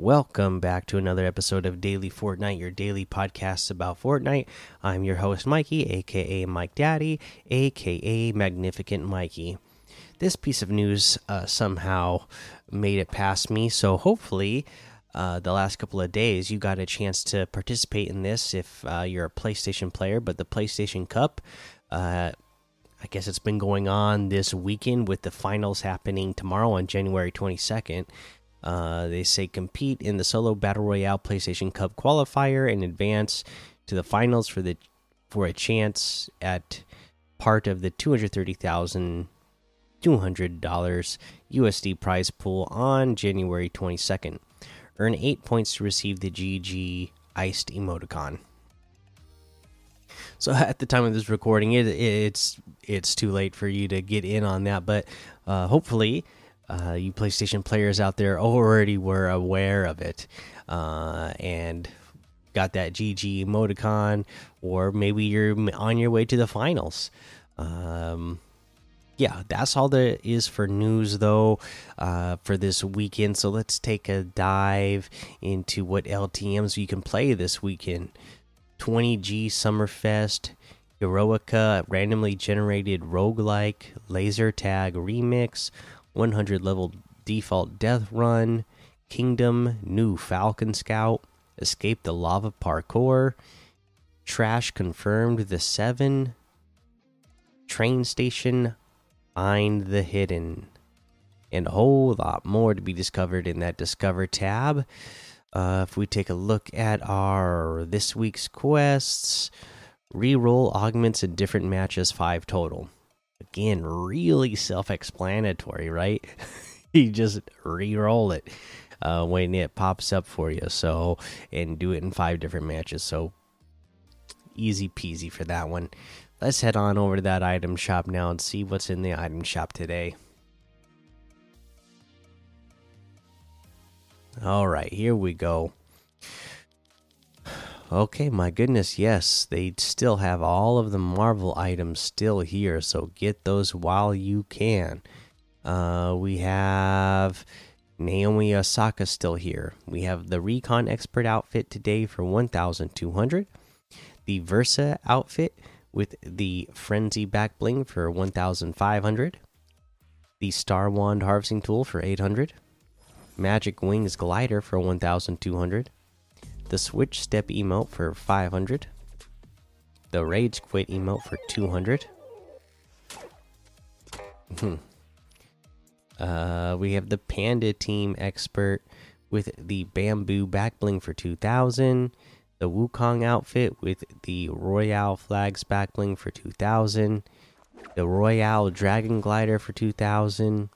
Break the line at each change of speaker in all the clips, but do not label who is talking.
welcome back to another episode of Daily Fortnite, your daily podcast about Fortnite. I'm your host, Mikey, aka Mike Daddy, aka Magnificent Mikey. This piece of news uh, somehow made it past me, so hopefully, uh, the last couple of days you got a chance to participate in this if uh, you're a PlayStation player. But the PlayStation Cup, uh, I guess it's been going on this weekend with the finals happening tomorrow on January 22nd. Uh, they say compete in the solo battle royale PlayStation Cup qualifier and advance to the finals for the for a chance at part of the two hundred thirty thousand two hundred dollars USD prize pool on January twenty second. Earn eight points to receive the GG iced emoticon. So at the time of this recording, it, it's it's too late for you to get in on that, but uh, hopefully uh, you PlayStation players out there already were aware of it uh, and got that GG emoticon, or maybe you're on your way to the finals. Um, yeah, that's all there is for news, though, uh, for this weekend. So let's take a dive into what LTMs you can play this weekend 20G Summerfest. Heroica, randomly generated roguelike, laser tag remix, 100 level default death run, Kingdom, new Falcon Scout, escape the lava parkour, trash confirmed the seven, train station, find the hidden, and a whole lot more to be discovered in that Discover tab. Uh, if we take a look at our this week's quests, reroll augments in different matches, five total again really self-explanatory right? You just re-roll it uh, when it pops up for you so and do it in five different matches so easy peasy for that one. Let's head on over to that item shop now and see what's in the item shop today. All right here we go Okay, my goodness, yes, they still have all of the Marvel items still here, so get those while you can. Uh, we have Naomi Osaka still here. We have the Recon Expert outfit today for 1,200. The Versa outfit with the Frenzy back bling for 1,500. The Star Wand harvesting tool for 800. Magic Wings glider for 1,200 the switch step emote for 500 the rage quit emote for 200 hmm. uh, we have the panda team expert with the bamboo back bling for 2000 the wukong outfit with the royale flags back bling for 2000 the royale dragon glider for 2000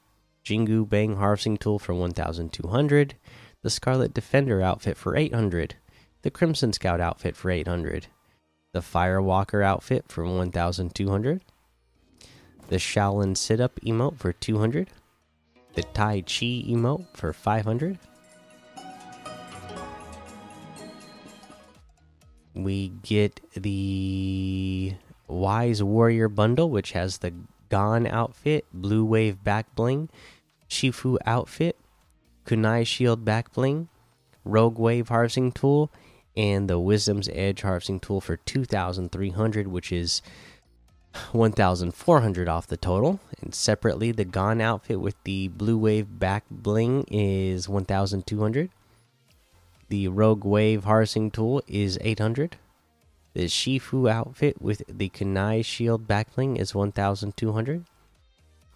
jingu bang harvesting tool for 1200 the scarlet defender outfit for 800 the Crimson Scout outfit for 800, the Firewalker outfit for 1200, the Shaolin Sit Up emote for 200, the Tai Chi emote for 500. We get the Wise Warrior bundle, which has the Gon outfit, Blue Wave back bling, Shifu outfit, Kunai Shield back bling, Rogue Wave harvesting tool, and the Wisdom's Edge harvesting tool for 2,300, which is 1,400 off the total. And separately, the Gon outfit with the Blue Wave back bling is 1,200. The Rogue Wave harvesting tool is 800. The Shifu outfit with the Kunai Shield back bling is 1,200.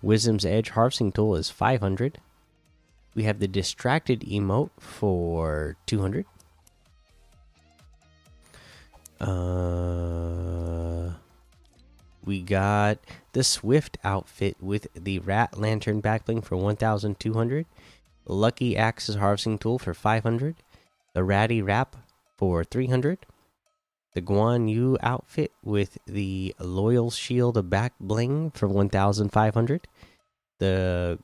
Wisdom's Edge harvesting tool is 500. We have the Distracted emote for 200 uh, we got the Swift outfit with the Rat Lantern backbling for 1,200. Lucky Axes harvesting tool for 500. The Ratty Wrap for 300. The Guan Yu outfit with the Loyal Shield back bling for 1,500. The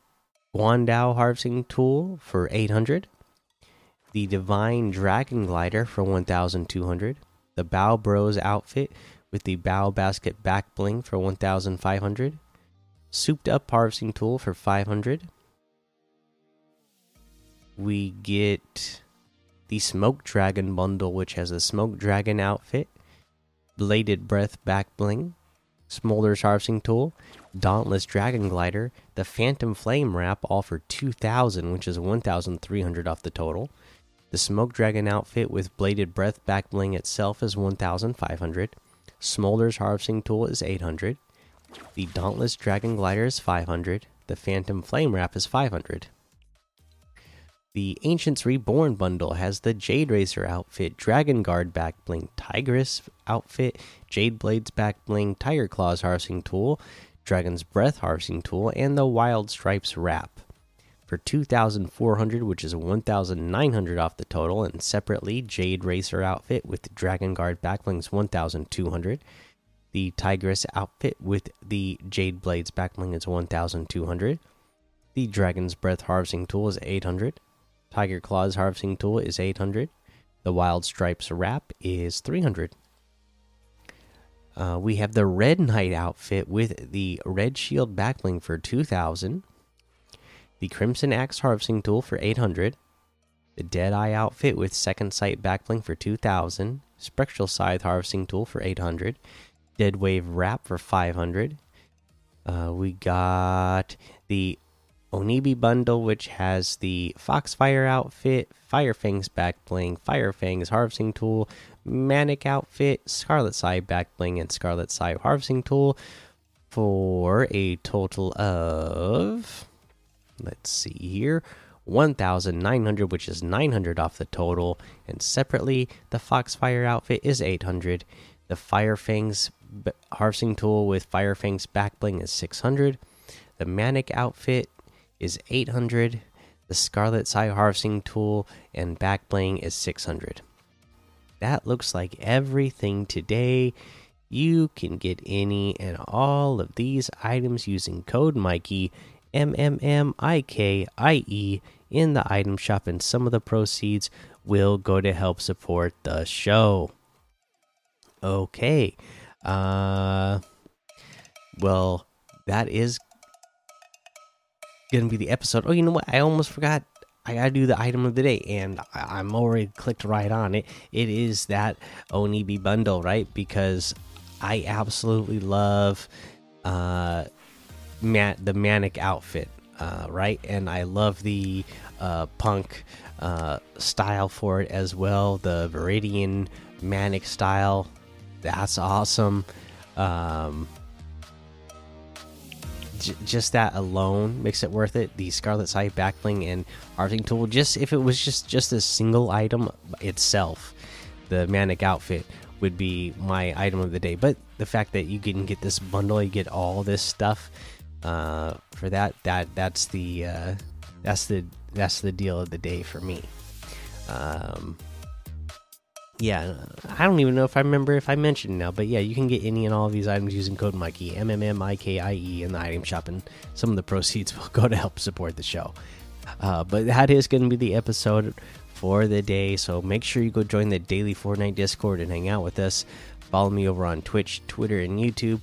Guandao harvesting tool for 800. The Divine Dragon Glider for 1,200 the Bao Bros outfit with the Bao Basket back bling for 1500, Souped Up Harvesting Tool for 500. We get the Smoke Dragon bundle, which has a Smoke Dragon outfit, Bladed Breath back bling, Smolder's harvesting tool, Dauntless Dragon Glider, the Phantom Flame wrap, all for 2,000, which is 1,300 off the total. The Smoke Dragon outfit with Bladed Breath back bling itself is 1,500. Smolder's harvesting tool is 800. The Dauntless Dragon Glider is 500. The Phantom Flame wrap is 500. The Ancients Reborn bundle has the Jade Racer outfit, Dragon Guard back bling, Tigress outfit, Jade Blades back bling, Tiger Claws harvesting tool, Dragon's Breath harvesting tool, and the Wild Stripes wrap for 2,400, which is 1,900 off the total. And separately, Jade Racer outfit with Dragon Guard back blings 1,200. The Tigress outfit with the Jade Blades back bling is 1,200. The Dragon's Breath harvesting tool is 800. Tiger Claws harvesting tool is 800. The Wild Stripes wrap is 300. Uh, we have the Red Knight outfit with the Red Shield backbling for 2000. The Crimson Axe harvesting tool for 800. The Deadeye outfit with Second Sight backbling for 2000. Spectral Scythe harvesting tool for 800. Dead Wave wrap for 500. Uh, we got the Onibi bundle, which has the Foxfire outfit, Firefangs back bling, Firefangs harvesting tool, Manic outfit, Scarlet Scythe back bling, and Scarlet Scythe harvesting tool for a total of let's see here 1900 which is 900 off the total and separately the foxfire outfit is 800 the firefangs harvesting tool with firefangs back bling is 600 the manic outfit is 800. The Scarlet Scythe Harvesting Tool and Back Bling is 600. That looks like everything today. You can get any and all of these items using code Mikey, M M M I K I E, in the item shop, and some of the proceeds will go to help support the show. Okay. Uh, well, that is gonna be the episode. Oh, you know what? I almost forgot. I gotta do the item of the day, and I am already clicked right on it. It is that Onibi bundle, right? Because I absolutely love uh, Matt the Manic outfit, uh, right? And I love the uh, punk uh, style for it as well. The Viridian Manic style, that's awesome. Um, just that alone makes it worth it. The Scarlet Scythe backbling and harvesting tool, just if it was just just a single item itself, the Manic outfit would be my item of the day. But the fact that you can get this bundle, you get all this stuff uh, for that that that's the uh, that's the that's the deal of the day for me. Um, yeah, I don't even know if I remember if I mentioned now, but yeah, you can get any and all of these items using code Mikey M M M I K I E in the item shop, and some of the proceeds will go to help support the show. Uh, but that is going to be the episode for the day, so make sure you go join the daily Fortnite Discord and hang out with us. Follow me over on Twitch, Twitter, and YouTube